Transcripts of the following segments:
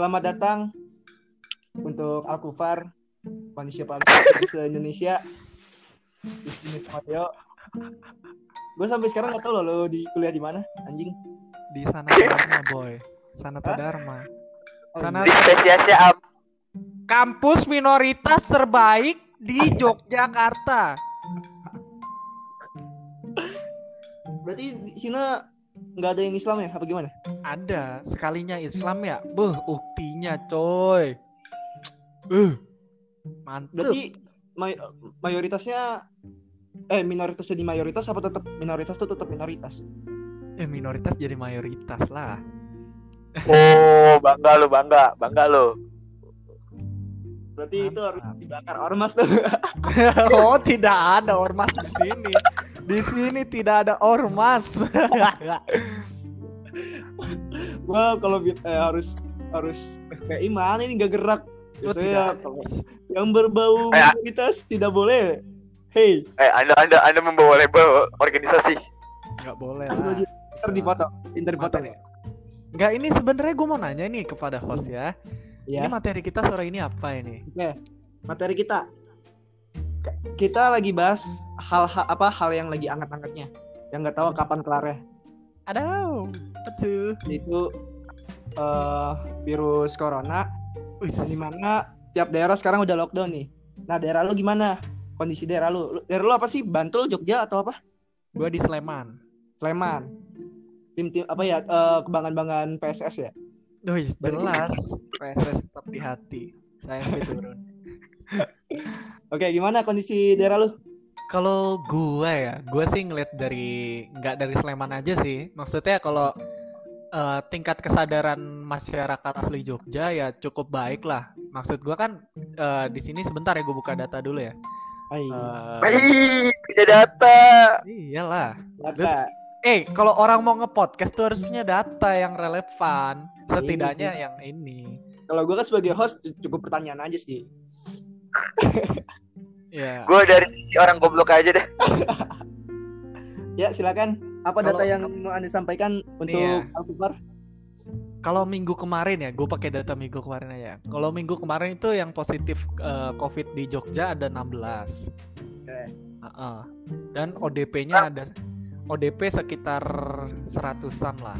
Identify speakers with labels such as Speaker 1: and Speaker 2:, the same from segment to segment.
Speaker 1: selamat datang untuk Alkufar, manusia paling se Indonesia. Bisnis Mario. Gue sampai sekarang nggak tahu loh lo di kuliah di mana, anjing.
Speaker 2: Di sana Dharma, boy. Sanata Dharma.
Speaker 1: Oh,
Speaker 2: Sana
Speaker 1: iya.
Speaker 3: Spesiasnya apa?
Speaker 2: kampus minoritas terbaik di Yogyakarta.
Speaker 1: Berarti di sini nggak ada yang Islam ya? Apa gimana?
Speaker 2: Ada sekalinya Islam ya. Beuh, uktinya coy. Uh. Mantep.
Speaker 1: Berarti may- mayoritasnya eh minoritas jadi mayoritas apa tetap minoritas tuh tetap minoritas?
Speaker 2: Eh minoritas jadi mayoritas lah.
Speaker 3: Oh, bangga lu, bangga, bangga lu.
Speaker 1: Berarti itu harus
Speaker 2: Mantap.
Speaker 1: dibakar ormas tuh.
Speaker 2: oh, tidak ada ormas di sini. Di sini tidak ada ormas.
Speaker 1: Wah, kalau eh, harus harus FPI mana ini nggak gerak.
Speaker 2: Oh,
Speaker 1: Biasanya kalau yang berbau
Speaker 3: Eh,
Speaker 1: minoritas tidak boleh. Hey,
Speaker 3: Eh, Anda Anda Anda membawa label organisasi.
Speaker 2: Nggak boleh lah.
Speaker 1: Ntar dipotong, ntar dipotong ya.
Speaker 2: Nggak ini sebenarnya gue mau nanya nih kepada host ya.
Speaker 1: Ya.
Speaker 2: Ini materi kita sore ini apa ini?
Speaker 1: Oke, materi kita. Kita lagi bahas hal, hal apa hal yang lagi anget-angetnya, yang nggak tahu kapan kelarnya.
Speaker 2: Ada Aduh.
Speaker 1: Yaitu eh virus corona, di mana tiap daerah sekarang udah lockdown nih. Nah, daerah lu gimana? Kondisi daerah lu? Daerah lu apa sih? Bantul, Jogja atau apa?
Speaker 2: gue di Sleman.
Speaker 1: Sleman. Tim-tim apa ya? eh, kebanggaan-banggaan PSS ya?
Speaker 2: Wih, jelas. PSS tetap di hati. Saya turun.
Speaker 1: Oke, gimana kondisi daerah lu?
Speaker 2: Kalau gue ya, gue sih ngeliat dari nggak dari Sleman aja sih. Maksudnya kalau eh, tingkat kesadaran masyarakat asli Jogja ya cukup baik lah. Maksud gue kan eh, di sini sebentar ya gue buka data dulu ya.
Speaker 1: Hai,
Speaker 3: Wih, punya data.
Speaker 2: iyalah.
Speaker 1: data.
Speaker 2: Eh, kalau orang mau nge-podcast tuh harus punya data yang relevan. Setidaknya
Speaker 1: Iya.
Speaker 2: yang ini.
Speaker 1: Kalau gue kan sebagai host cukup pertanyaan aja sih.
Speaker 2: Ya.
Speaker 3: Gue dari orang goblok aja deh.
Speaker 1: Ya, silakan. Apa
Speaker 2: Kalau-
Speaker 1: data yang mau Anda sampaikan untuk
Speaker 2: ya.
Speaker 1: Alkufar?
Speaker 2: Kalau minggu kemarin ya, gue pakai data minggu kemarin aja. Kalau minggu kemarin itu yang positif eh, COVID di Jogja ada 16.
Speaker 1: Oke.
Speaker 2: Heeh. Dan ODP-nya ada ODP sekitar seratusan lah.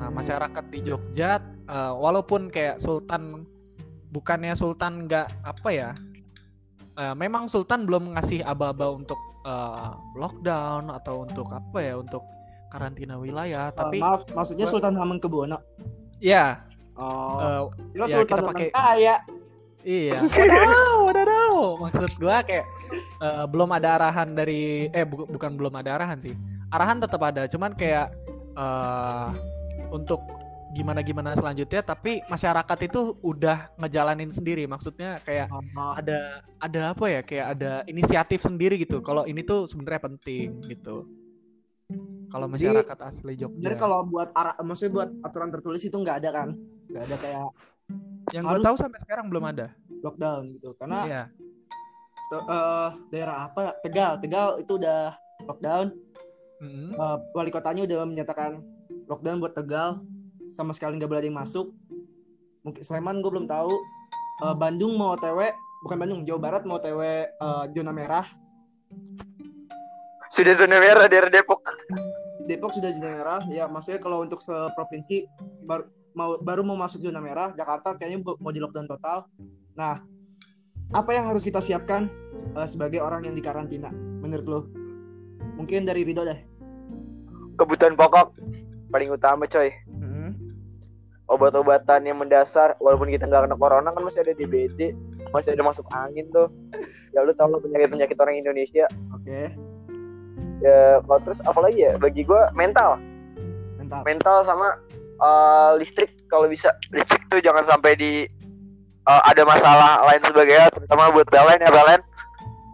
Speaker 2: Nah, masyarakat di Jogja eh, walaupun kayak Sultan bukannya Sultan nggak apa ya? Eh, memang Sultan belum ngasih aba-aba untuk eh, lockdown atau untuk apa ya? Untuk karantina wilayah, tapi
Speaker 1: Eh, maaf, maksudnya Sultan Hamengkubuwono.
Speaker 2: ya
Speaker 1: Oh, kira
Speaker 2: ya,
Speaker 1: Sultan
Speaker 2: kita pakai-
Speaker 1: kaya.
Speaker 2: Iya, wadaw, wadaw. Maksud gua kayak eh, belum ada arahan dari eh bu- bukan belum ada arahan sih. Arahan tetap ada, cuman kayak eh untuk gimana gimana selanjutnya tapi masyarakat itu udah ngejalanin sendiri. Maksudnya kayak ada ada apa ya? Kayak ada inisiatif sendiri gitu. Kalau ini tuh sebenarnya penting gitu. Kalau
Speaker 1: Jadi,
Speaker 2: masyarakat asli Jogja.
Speaker 1: Sebenarnya kalau buat ara, maksudnya buat aturan tertulis itu nggak ada kan? Nggak ada kayak
Speaker 2: yang gue
Speaker 1: harus-
Speaker 2: tahu sampai sekarang belum ada.
Speaker 1: lockdown gitu. Karena
Speaker 2: Iya.
Speaker 1: eh, daerah apa? Tegal, Tegal itu udah lockdown.
Speaker 2: Mm-mm.
Speaker 1: Eh, wali kotanya udah menyatakan lockdown buat Tegal. Sama sekali nggak boleh ada yang masuk. Mungkin Sleman gue belum tahu. Eh, Bandung mau OTW, bukan Bandung, Jawa Barat mau OTW eh, zona merah.
Speaker 3: Sudah zona merah daerah Depok.
Speaker 1: Depok sudah zona merah. Ya maksudnya kalau untuk seprovinsi baru mau baru mau masuk zona merah. Jakarta kayaknya mau di lockdown total. Nah, apa yang harus kita siapkan eh, sebagai orang yang dikarantina menurut lo? Mungkin dari Rido deh.
Speaker 3: Kebutuhan pokok paling utama coy. Obat-obatan yang mendasar walaupun kita nggak kena corona kan masih ada DBD, masih ada masuk angin tuh. Ya lu tau lah penyakit-penyakit orang Indonesia.
Speaker 1: Oke,
Speaker 3: Ya, kalau terus apalagi ya bagi gua mental.
Speaker 1: mantap.
Speaker 3: mental sama uh, listrik kalau bisa listrik tuh jangan sampai di uh, ada masalah lain sebagainya terutama buat PLN ya PLN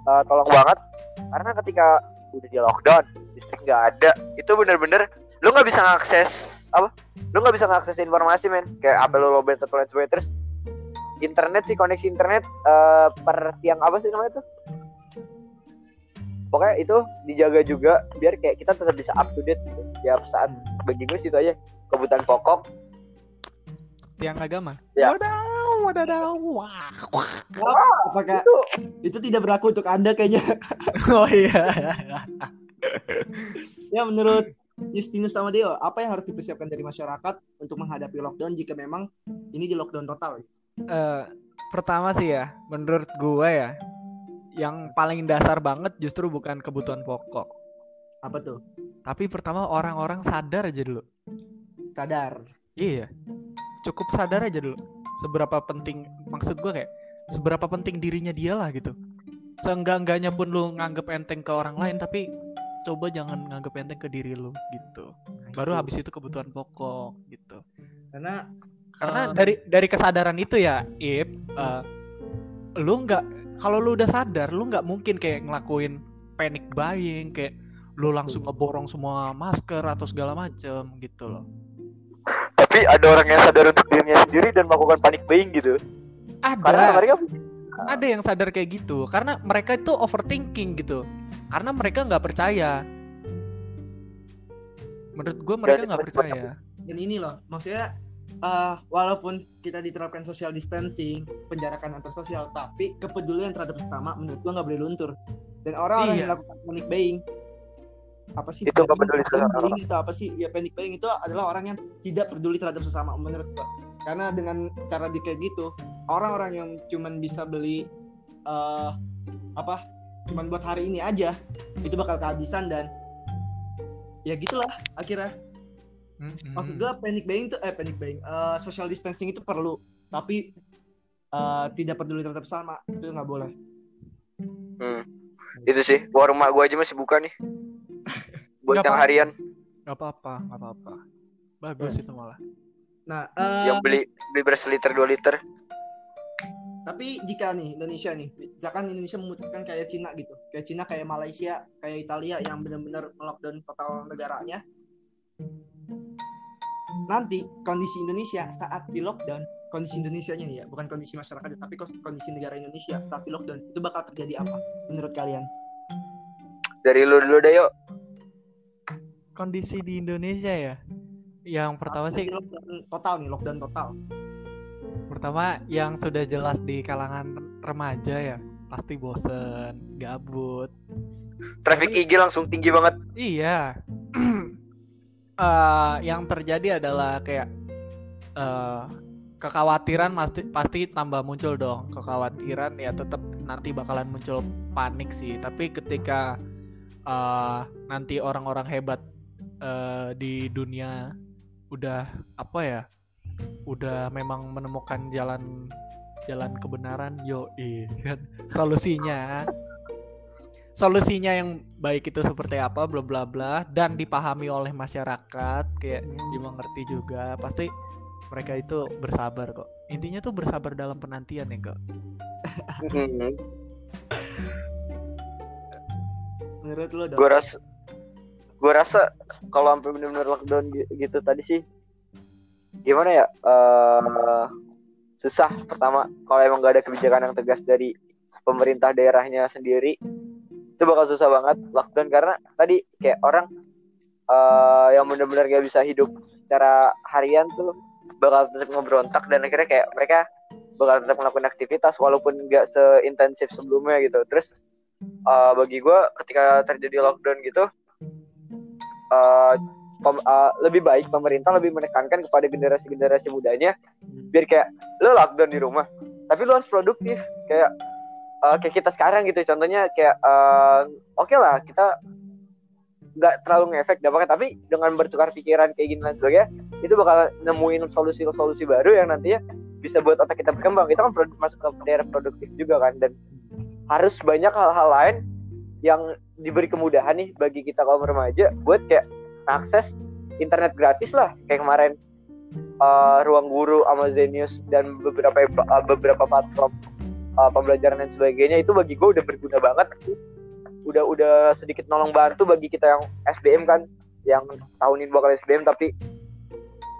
Speaker 3: Uh, tolong banget karena ketika udah di lockdown listrik nggak ada itu bener-bener lu nggak bisa ngakses apa lu nggak bisa ngakses informasi men kayak apa lu lobet atau lain sebagainya terus internet sih koneksi internet uh, per tiang apa sih namanya tuh pokoknya itu dijaga juga biar kayak kita tetap bisa up to date gitu. ya saat bagi gue situ aja kebutuhan pokok
Speaker 2: tiang agama.
Speaker 3: Ya.
Speaker 2: Wadaw, wadaw, wah.
Speaker 1: apakah
Speaker 3: Itu
Speaker 1: itu tidak berlaku untuk anda kayaknya
Speaker 2: Oh iya.
Speaker 1: ya menurut Justinus sama Deo apa yang harus dipersiapkan dari masyarakat untuk menghadapi lockdown jika memang ini di lockdown total
Speaker 2: Eh, pertama sih ya, menurut gua ya, yang paling dasar banget justru bukan kebutuhan pokok.
Speaker 1: apa tuh
Speaker 2: Tapi pertama orang-orang sadar aja dulu.
Speaker 1: sadar
Speaker 2: Iya. Cukup sadar aja dulu. Seberapa penting maksud gua kayak seberapa penting dirinya dia lah gitu. Seenggak-enggaknya pun lu nganggep enteng ke orang lain tapi coba jangan nganggep enteng ke diri lu gitu. Baru
Speaker 1: Gitu.
Speaker 2: habis itu kebutuhan pokok gitu.
Speaker 1: karena
Speaker 2: Karena
Speaker 1: Eh.
Speaker 2: dari dari kesadaran itu ya, Ip, eh, lu nggak kalau lu udah sadar, lu nggak mungkin kayak ngelakuin panic buying kayak lu langsung ngeborong semua masker atau segala macem gitu loh.
Speaker 3: tapi ada orang yang sadar untuk dirinya sendiri dan melakukan panic buying gitu. Karena
Speaker 2: Ada.
Speaker 3: mereka
Speaker 2: ada yang sadar kayak gitu karena mereka itu overthinking gitu karena mereka nggak percaya. Menurut gue mereka nggak percaya.
Speaker 1: dan ini loh maksudnya eh, walaupun kita diterapkan social distancing penjarakan antar sosial tapi kepedulian terhadap sesama menurut gua nggak boleh luntur. Dan orang-orang
Speaker 2: Iya.
Speaker 1: yang melakukan panic buying apa sih?
Speaker 3: Itu
Speaker 1: panic buying itu apa sih? Ya panic buying itu adalah orang yang tidak peduli terhadap sesama menurut gua. Karena dengan cara di kayak gitu orang-orang yang cuman bisa beli eh apa cuman buat hari ini aja itu bakal kehabisan dan ya gitulah akhirnya
Speaker 2: Mm-mm.
Speaker 1: maksud gue panic buying tuh eh panic buying eh, social distancing itu perlu tapi eh, tidak peduli terhadap sama itu nggak boleh
Speaker 3: Hmm. Itu sih, warung mak gua aja masih buka nih. Buat yang harian
Speaker 2: nggak apa-apa nggak apa-apa bagus itu malah
Speaker 1: nah eh,
Speaker 3: yang beli beli beras liter 2 liter.
Speaker 1: Tapi jika nih Indonesia nih misalkan Indonesia memutuskan kayak Cina gitu. Kayak Cina kayak Malaysia kayak Italia yang benar-benar melockdown total negaranya. Nanti kondisi Indonesia saat di lockdown kondisi Indonesia nya nih ya bukan kondisi masyarakat tapi kos- kondisi negara Indonesia saat di lockdown itu bakal terjadi apa menurut kalian?
Speaker 3: Dari lu dulu deh yuk.
Speaker 2: kondisi di Indonesia ya? Yang pertama
Speaker 1: Saat
Speaker 2: sih
Speaker 1: lockdown total nih lockdown total
Speaker 2: pertama yang sudah jelas di kalangan remaja ya pasti bosen gabut
Speaker 3: Traffic IG langsung tinggi banget.
Speaker 2: Iya. Eh, yang terjadi adalah kayak eh kekhawatiran pasti pasti tambah muncul dong. Kekhawatiran ya tetap nanti bakalan muncul panik sih. Tapi ketika eh nanti orang-orang hebat eh di dunia udah apa ya? Udah memang menemukan jalan jalan kebenaran yo kan? Solusinya. Solusinya yang baik itu seperti apa bla bla bla dan dipahami oleh masyarakat kayak dimengerti juga pasti mereka itu bersabar kok. Intinya tuh bersabar dalam penantian ya kok
Speaker 3: Hmm.
Speaker 1: menurut lo
Speaker 3: Gua rasa gua rasa kalau sampai benar-benar lockdown gi- gitu tadi sih gimana ya? Eh susah pertama kalau emang gak ada kebijakan yang tegas dari pemerintah daerahnya sendiri itu bakal susah banget lockdown karena tadi kayak orang eh yang benar-benar gak bisa hidup secara harian tuh bakal tetap ngeberontak dan akhirnya kayak mereka bakal tetap melakukan aktivitas walaupun nggak seintensif sebelumnya gitu terus eh, bagi gue ketika terjadi lockdown gitu eh, pem- eh, lebih baik pemerintah lebih menekankan kepada generasi-generasi mudanya biar kayak lo lockdown di rumah tapi lo harus produktif. Kayak eh, kayak kita sekarang gitu contohnya kayak eh, oke lah kita nggak terlalu ngefek dampaknya tapi dengan bertukar pikiran kayak gini dan sebagainya itu bakal nemuin solusi-solusi baru yang nantinya bisa buat otak kita berkembang. Itu kan masuk ke daerah produktif juga kan dan harus banyak hal-hal lain yang diberi kemudahan nih bagi kita kaum remaja buat kayak akses internet gratis lah. Kayak kemarin uh, ruang guru sama Zenius dan beberapa uh, beberapa platform uh, pembelajaran dan sebagainya itu bagi gue udah berguna banget. Udah udah sedikit nolong bantu bagi kita yang SBM kan yang tahun ini bakal SBM tapi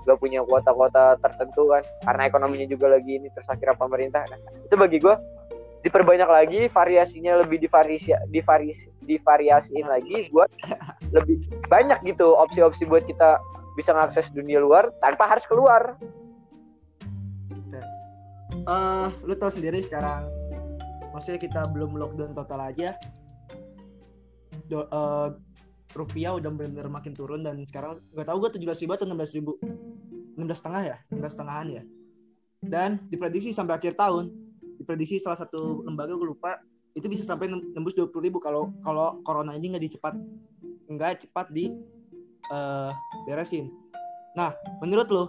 Speaker 3: gak punya kuota-kuota tertentu kan. Karena ekonominya juga lagi ini terus akhirnya pemerintah. Nah, itu bagi gue diperbanyak lagi variasinya lebih divariasi divariasi divariasiin lagi buat lebih banyak gitu opsi-opsi buat kita bisa mengakses dunia luar tanpa harus keluar.
Speaker 1: Eh lu tahu sendiri sekarang maksudnya kita belum lockdown total aja Do, eh, rupiah udah benar-benar makin turun dan sekarang nggak tahu gue tujuh belas ribu atau enam belas ribu. Enam setengah ya? Enam belas setengahan ya? Dan diprediksi sampai akhir tahun diprediksi salah satu lembaga gue lupa itu bisa sampai nem- nembus dua puluh ribu kalau kalau corona ini nggak dicepat nggak cepat di eh, beresin. Nah menurut lo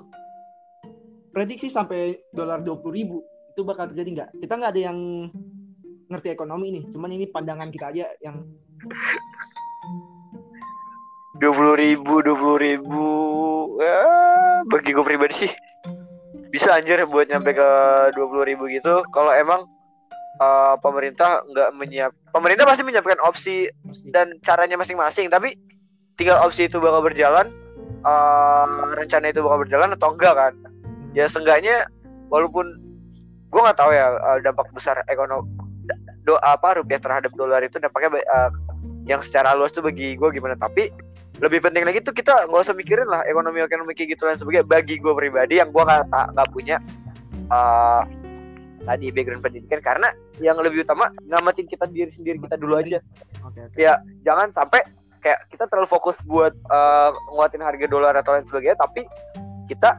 Speaker 1: prediksi sampai dolar dua puluh ribu itu bakal terjadi nggak? Kita nggak ada yang ngerti ekonomi nih cuman ini pandangan kita aja yang
Speaker 3: dua puluh ribu dua puluh ribu ya bagi gue pribadi sih bisa anjir buat nyampe ke dua puluh ribu gitu. Kalau emang uh, pemerintah nggak menyiap pemerintah pasti menyiapkan opsi
Speaker 1: pasti.
Speaker 3: dan caranya masing-masing. Tapi tinggal opsi itu bakal berjalan uh, rencana itu bakal berjalan atau enggak kan? Ya seenggaknya walaupun gue nggak tahu ya uh, dampak besar ekonomi do apa rupiah terhadap dolar itu dampaknya uh, yang secara luas tuh bagi gue gimana. Tapi lebih penting lagi tuh kita nggak usah mikirin lah ekonomi ekonomi kayak gitu dan sebagainya. Bagi gue pribadi yang gue nggak nggak punya uh, tadi background pendidikan. Karena yang lebih utama nyelamatin kita diri sendiri kita dulu aja.
Speaker 1: Oke oke.
Speaker 3: Ya jangan sampai kayak kita terlalu fokus buat uh, nguatin harga dolar atau lain sebagainya. Tapi kita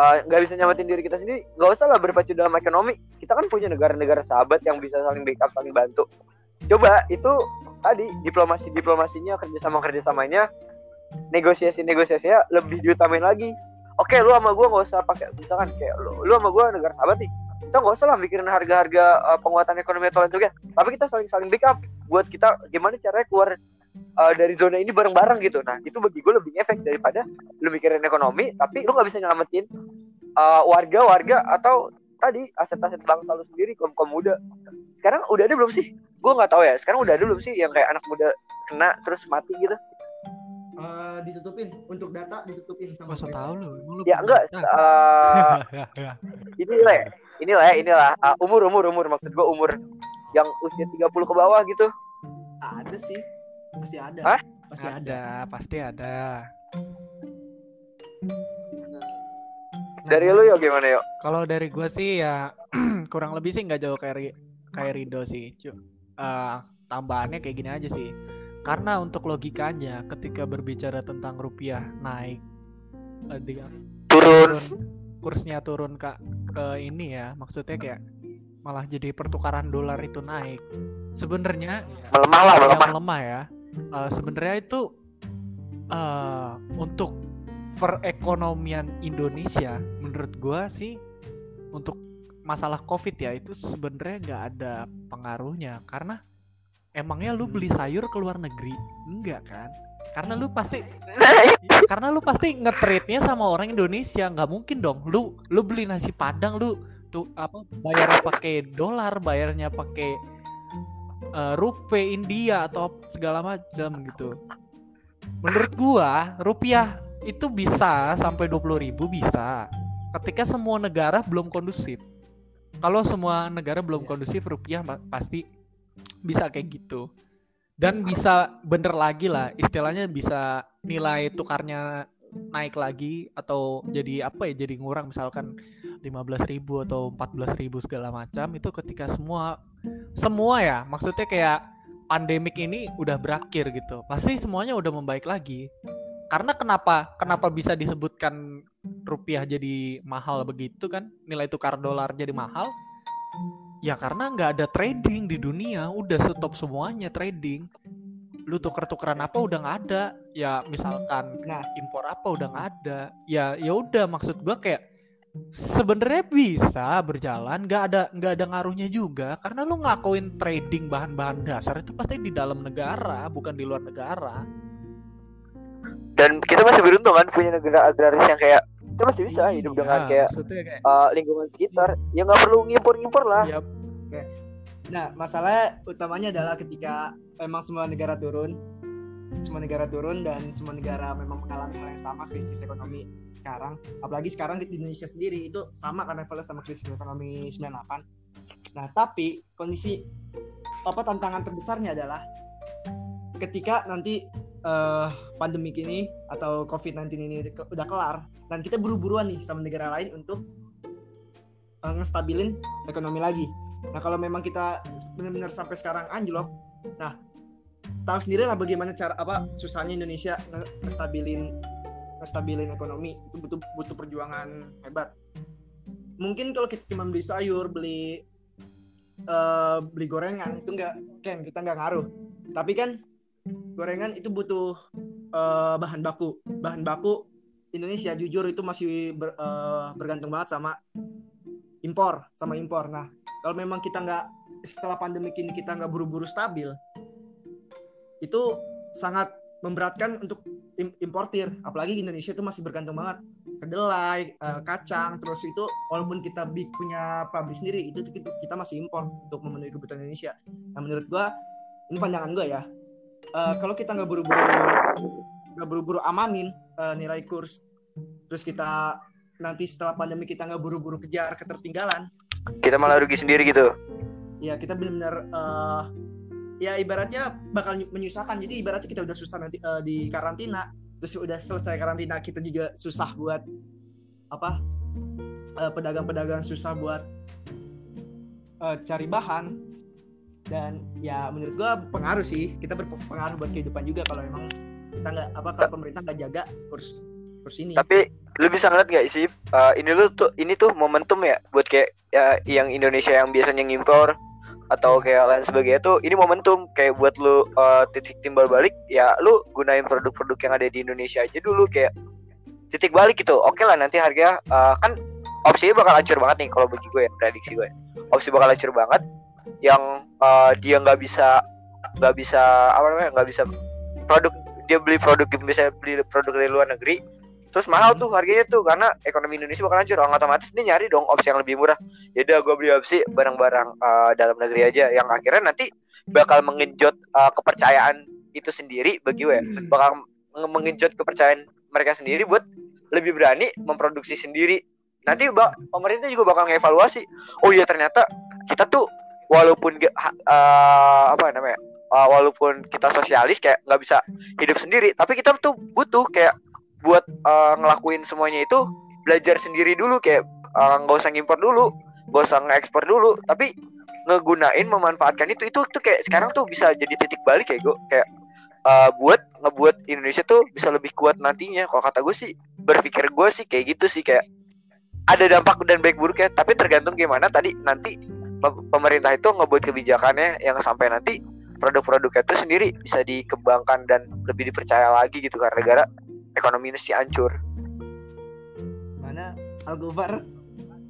Speaker 3: uh, nggak bisa nyamatin diri kita sendiri. Nggak usah lah berpacu dalam ekonomi. Kita kan punya negara-negara sahabat yang bisa saling backup saling bantu coba itu tadi diplomasi diplomasinya kerjasama kerjasamanya negosiasi negosiasinya lebih diutamain lagi. Oke lu sama gue nggak usah pakai misalkan kayak lu, lu sama gue negara sahabat nih kita nggak usah lah mikirin harga-harga uh, penguatan ekonomi atau lain tapi kita saling saling backup buat kita gimana caranya keluar uh, dari zona ini bareng-bareng gitu. Nah itu bagi gue lebih efek daripada lu mikirin ekonomi tapi lu nggak bisa nyelamatin uh, warga-warga atau tadi aset-aset bangsa lu sendiri kaum kaum muda. Sekarang udah ada belum sih gue nggak tahu ya sekarang udah ada belum sih yang kayak anak muda kena terus mati gitu
Speaker 1: Eh, ditutupin untuk data ditutupin sama
Speaker 2: Masa tahu lu? Lu
Speaker 3: ya enggak
Speaker 2: pemerintah?
Speaker 3: uh, ini lah ya, inilah ya inilah uh, umur umur umur maksud gue umur yang usia 30 ke bawah gitu
Speaker 1: ada sih pasti ada
Speaker 3: Hah?
Speaker 1: pasti ada
Speaker 2: ada, pasti ada.
Speaker 3: dari lu ya gimana yuk
Speaker 2: Kalau dari gue sih ya kurang lebih sih nggak jauh kayak kayak Rido sih. Eh, tambahannya kayak gini aja sih. Karena untuk logikanya ketika berbicara tentang rupiah naik eh, di-
Speaker 3: turun.
Speaker 2: turun kursnya turun ke ke ini ya maksudnya kayak malah jadi pertukaran dolar itu naik. Sebenarnya
Speaker 3: melemah lah melemah.
Speaker 2: melemah ya. Eh, sebenarnya itu eh untuk perekonomian Indonesia menurut gua sih untuk masalah covid ya itu sebenarnya nggak ada pengaruhnya. Karena emangnya lu beli sayur ke luar negeri? Enggak kan? Karena lu pasti karena lu pasti nge-trade-nya sama orang Indonesia. Nggak mungkin dong. Lu lu beli nasi padang lu tuh apa bayarnya pakai dolar bayarnya pakai eh, rupiah India atau segala macam gitu. Menurut gua rupiah itu bisa sampai 20.000 ribu bisa ketika semua negara belum kondusif kalau semua negara belum
Speaker 1: Iya.
Speaker 2: kondusif rupiah pasti bisa kayak gitu. Dan bisa bener lagi lah istilahnya bisa nilai tukarnya naik lagi atau jadi apa ya jadi ngurang. Misalkan 15.000 atau 14.000 segala macam itu ketika semua semua ya maksudnya kayak pandemik ini udah berakhir gitu. Pasti semuanya udah membaik lagi karena kenapa kenapa bisa disebutkan rupiah jadi mahal begitu kan? Nilai tukar dolar jadi mahal? Ya karena nggak ada trading di dunia udah stop semuanya trading. Lu tuker-tukeran apa udah nggak ada. Ya misalkan
Speaker 1: Nah.
Speaker 2: impor apa udah nggak ada. Ya ya udah maksud gua kayak sebenarnya bisa berjalan nggak ada nggak ada ngaruhnya juga. Karena lu ngelakuin trading bahan-bahan dasar itu pasti di dalam negara bukan di luar negara
Speaker 3: dan kita masih beruntung kan punya negara agraris yang kayak kita masih bisa hidup
Speaker 2: Iya,
Speaker 3: dengan kayak
Speaker 2: kayak
Speaker 3: uh, lingkungan sekitar. Ya nggak perlu ngimpor-ngimpor lah.
Speaker 2: Ya
Speaker 1: Nah, masalah utamanya adalah ketika memang semua negara turun, semua negara turun dan semua negara memang mengalami hal yang sama krisis ekonomi sekarang. Apalagi sekarang di Indonesia sendiri itu sama kan levelnya sama krisis ekonomi 98. Nah, tapi kondisi apa tantangan terbesarnya adalah ketika nanti eh, pandemik ini atau COVID-19 ini udah kelar dan kita buru-buruan nih sama negara lain untuk uh, ngestabilin ekonomi lagi. Nah kalau memang kita benar-benar sampai sekarang anjlok, nah tahu sendiri lah bagaimana cara apa susahnya Indonesia nge- ngestabilin ngestabilin ekonomi itu butuh butuh perjuangan hebat. Mungkin kalau kita cuma beli sayur, beli eh, beli gorengan itu nggak kan kita nggak ngaruh. Tapi kan gorengan itu butuh eh, bahan baku. Bahan baku Indonesia jujur itu masih ber- eh, bergantung banget sama impor, sama impor. Nah, kalau memang kita nggak setelah pandemi ini kita nggak buru-buru stabil, itu sangat memberatkan untuk im- importir. Apalagi Indonesia itu masih bergantung banget kedelai, eh, kacang, terus itu walaupun kita bi- punya pabrik sendiri, itu kita, masih impor untuk memenuhi kebutuhan Indonesia. Nah, menurut gua ini pandangan gua ya. Eh, kalau kita nggak buru-buru nggak buru-buru amanin eh, nilai kurs, terus kita nanti setelah pandemi kita nggak buru-buru kejar ketertinggalan,
Speaker 3: Kita malah rugi sendiri gitu.
Speaker 1: ya kita benar-benar eh, ya ibaratnya bakal menyusahkan. Jadi ibaratnya kita udah susah nanti eh, di karantina, terus udah selesai karantina kita juga susah buat apa pedagang-pedagang susah buat eh, cari bahan dan ya menurut gua pengaruh sih. Kita berpengaruh buat kehidupan juga kalau emang kita nggak apa kalau pemerintah nggak jaga kurs kurs ini.
Speaker 3: Tapi lu bisa ngeliat gak sih uh, ini lu tuh ini tuh momentum ya buat kayak ya, yang Indonesia yang biasanya ngimpor atau kayak lain sebagainya tuh ini momentum. Kayak buat lu uh, titik timbal balik ya lu gunain produk-produk yang ada di Indonesia aja dulu. Kayak titik balik gitu. Oke lah nanti harga uh, kan opsinya bakal hancur banget nih kalau bagi gue ya prediksi gue opsi bakal hancur banget yang uh, dia nggak bisa nggak bisa apa namanya nggak bisa produk dia beli produk bisa beli produk dari luar negeri terus mahal tuh harganya tuh karena ekonomi Indonesia bakal hancur. Orang otomatis dia nyari dong opsi yang lebih murah. Ya udah gue beli opsi barang-barang uh, dalam negeri aja yang akhirnya nanti bakal mengenjot uh, kepercayaan itu sendiri bagi gue ya. bakal nge- mengenjot kepercayaan mereka sendiri buat lebih berani memproduksi sendiri. Nanti bak pemerintah juga bakal ngevaluasi oh iya ternyata kita tuh walaupun uh, apa namanya uh, walaupun kita sosialis kayak nggak bisa hidup sendiri tapi kita tuh butuh kayak buat uh, ngelakuin semuanya itu belajar sendiri dulu kayak uh, nggak usah ngimpor dulu nggak usah ngekspor dulu tapi ngegunain memanfaatkan itu itu tuh kayak sekarang tuh bisa jadi titik balik kayak gue kayak uh, buat ngebuat Indonesia tuh bisa lebih kuat nantinya. Kalau kata gue sih berpikir gue sih kayak gitu sih kayak ada dampak dan baik buruk ya tapi tergantung gimana tadi nanti pemerintah itu ngebuat kebijakannya yang sampai nanti produk-produknya itu sendiri bisa dikembangkan dan lebih dipercaya lagi gitu karena negara ekonomi Indonesia hancur.
Speaker 1: mana? Algovar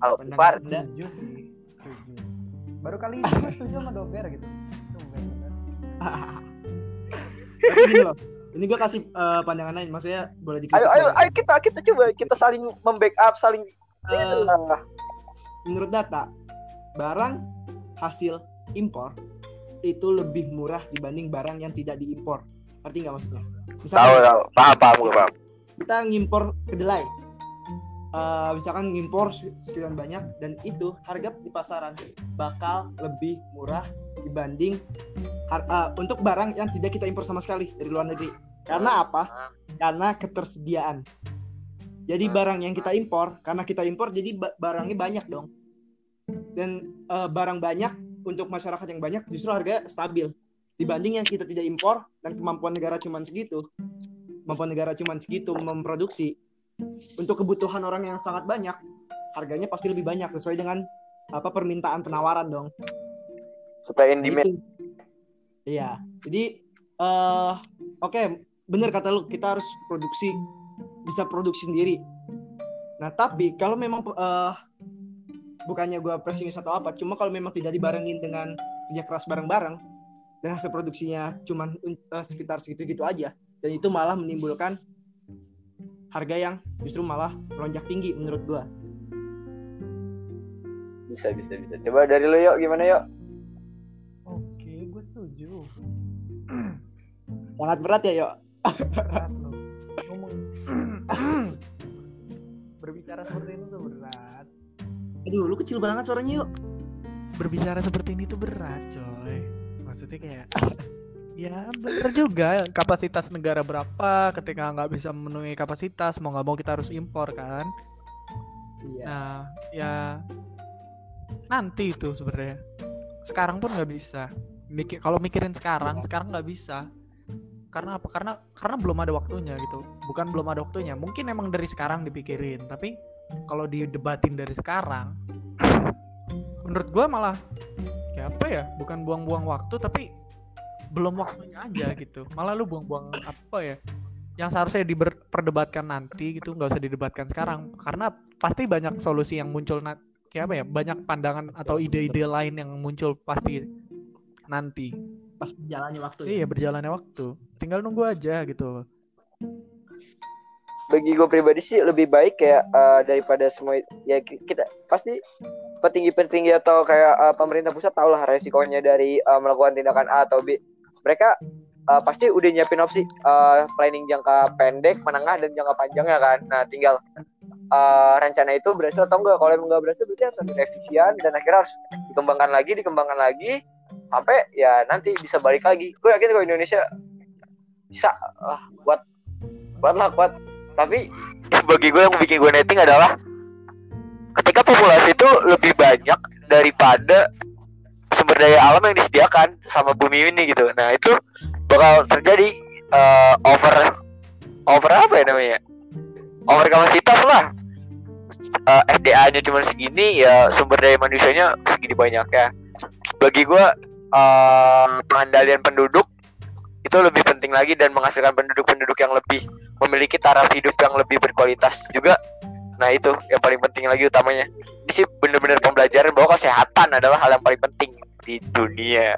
Speaker 3: Al
Speaker 2: sih, setuju. Baru kali ini setuju sama Dober gitu.
Speaker 1: Loh ini gue kasih eh, pandangan lain maksudnya boleh dikritik
Speaker 3: Ayo, ayo, ayo kita kita coba kita saling membackup, saling Ah,
Speaker 1: menurut data barang hasil impor itu lebih murah dibanding barang yang tidak diimpor. Ngerti nggak maksudnya?
Speaker 3: Tahu
Speaker 1: misalkan
Speaker 3: tahu paham paham gue paham.
Speaker 1: kita ngimpor kedelai. Eh, misalkan ngimpor sekian banyak dan itu harga di pasaran bakal lebih murah dibanding eh, untuk barang yang tidak kita impor sama sekali dari luar negeri. Karena apa? Karena ketersediaan. Jadi barang yang kita impor karena kita impor jadi ba- barangnya banyak dong dan eh, barang banyak untuk masyarakat yang banyak justru harga stabil dibanding yang kita tidak impor dan kemampuan negara cuman segitu kemampuan negara cuman segitu memproduksi untuk kebutuhan orang yang sangat banyak harganya pasti lebih banyak sesuai dengan apa permintaan penawaran dong
Speaker 3: Supaya in demand.
Speaker 1: Gitu. Iya. Jadi eh oke, bener kata lu kita harus produksi bisa produksi sendiri. Nah, tapi kalau memang eh bukannya gua pesimis atau apa, cuma kalau memang tidak dibarengin dengan kerja keras bareng-bareng dan hasil produksinya cuma sekitar segitu-gitu aja dan itu malah menimbulkan harga yang justru malah melonjak tinggi menurut gua.
Speaker 3: Bisa bisa bisa. Coba dari lo yuk gimana yuk?
Speaker 2: Oke, gue setuju.
Speaker 1: Sangat berat ya, yuk.
Speaker 2: Berat. Ngomong. Berbicara seperti ini tuh berat.
Speaker 1: Aduh, lu kecil banget suaranya, yuk.
Speaker 2: Berbicara seperti ini tuh berat, coy. Maksudnya kayak Ya bener juga. Kapasitas negara berapa ketika nggak bisa memenuhi kapasitas? Mau nggak mau kita harus impor kan?
Speaker 1: Iya.
Speaker 2: Nah, ya nanti itu sebenarnya. Sekarang pun nggak bisa. Mikir kalau mikirin sekarang sekarang nggak bisa. Karena apa? Karena karena belum ada waktunya gitu. Bukan belum ada waktunya. Mungkin emang dari sekarang dipikirin tapi kalau didebatin dari sekarang menurut gua malah kayak apa ya bukan buang-buang waktu tapi belum waktunya aja gitu. Malah lu buang-buang apa ya yang seharusnya diperdebatkan nanti gitu nggak usah didebatkan sekarang. Karena pasti banyak solusi yang muncul na- kayak apa ya banyak pandangan atau ide-ide lain yang muncul pasti nanti.
Speaker 1: Pas jalannya waktu ya.
Speaker 2: iya berjalannya waktu. Tinggal nunggu aja gitu
Speaker 3: bagi gue pribadi sih lebih baik kayak eh, daripada semua ya ki- kita pasti petinggi-petinggi atau kayak eh, pemerintah pusat tahu lah resikonya dari eh, melakukan tindakan A atau B. Mereka eh, pasti udah nyiapin opsi eh, planning jangka pendek, menengah dan jangka panjangnya kan. Nah, tinggal eh, rencana itu berhasil atau enggak. Kalau enggak berhasil berarti harus ada revisian dan akhirnya harus dikembangkan lagi, dikembangkan lagi sampai ya nanti bisa balik lagi. Gue yakin kalau Indonesia bisa lah kuat kuat lah kuat tapi bagi gue yang bikin gue netting adalah ketika populasi itu lebih banyak daripada sumber daya alam yang disediakan sama bumi ini gitu. Nah itu bakal terjadi eh, over over apa ya namanya? Over kapasitas lah. Eh, SDA-nya cuma segini ya sumber daya manusianya segini banyak ya. Bagi gue eh, pengendalian penduduk itu lebih penting lagi dan menghasilkan penduduk-penduduk yang lebih memiliki taraf hidup yang lebih berkualitas juga. Nah itu yang paling penting lagi utamanya. Ini sih bener-bener pembelajaran bahwa kesehatan adalah hal yang paling penting di dunia.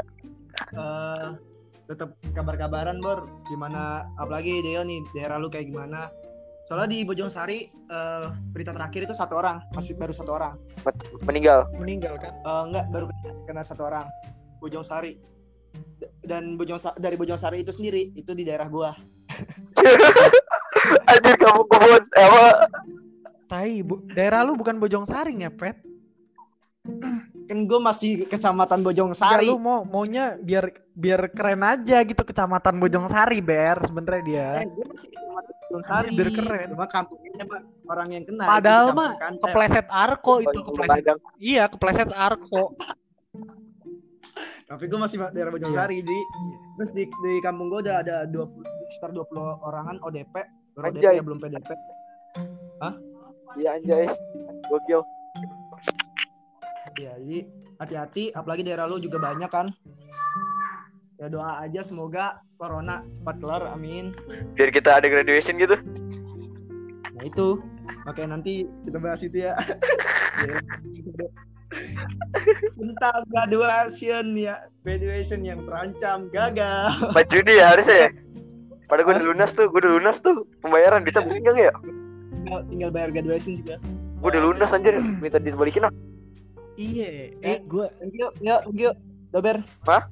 Speaker 1: Eh, tetap kabar-kabaran bor gimana apalagi Deo nih daerah lu kayak gimana soalnya di Bojong Sari eh, berita terakhir itu satu orang masih baru satu orang
Speaker 3: Meninggal.
Speaker 2: meninggal kan
Speaker 1: Eh, enggak baru kena, satu orang Bojong Sari dan Bojong dari Bojong Sari itu sendiri itu di daerah gua
Speaker 3: Anjir kamu kebun eh, apa?
Speaker 2: tai bu daerah lu bukan Bojong Saring ya pet
Speaker 1: kan gua masih kecamatan Bojong Sari
Speaker 2: lu mau maunya biar biar keren aja gitu kecamatan Bojong Sari ber sebenernya dia
Speaker 1: Eh, gua masih kecamatan Bojong Sari
Speaker 2: Biar keren.
Speaker 1: cuma kampungnya Pak, orang yang kena
Speaker 2: Padahal mah
Speaker 1: kan. Eh,
Speaker 2: kepleset arko itu kepleset iya kepleset arko
Speaker 1: tapi gue masih daerah Bojong
Speaker 2: Iya.
Speaker 1: Sari di terus di, di kampung gue udah ada 20 sekitar 20 orangan ODP baru ODP
Speaker 3: Anjay.
Speaker 1: ya belum PDP
Speaker 3: Iya anjay. Gokil.
Speaker 1: ya jadi hati-hati apalagi daerah lu juga banyak kan ya doa aja semoga corona cepat kelar amin
Speaker 3: Biar kita ada graduation gitu.
Speaker 1: nah itu makanya nanti kita bahas itu ya tentang graduation ya graduation yang terancam gagal
Speaker 3: 4 Juni ya harusnya ya. Pada gue udah lunas tuh, gue udah lunas tuh pembayaran bisa mungkin gak ya?
Speaker 1: tinggal, tinggal bayar graduation ya
Speaker 3: Gue udah lunas anjir, minta dibalikin ah.
Speaker 2: iya
Speaker 1: Eh,
Speaker 2: eh
Speaker 1: you, ya, thank you, Dober.
Speaker 3: Hah?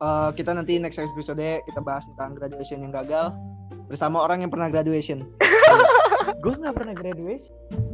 Speaker 1: Eh, kita nanti next episode kita bahas tentang graduation yang gagal bersama orang yang pernah graduation.
Speaker 2: gua nggak pernah graduation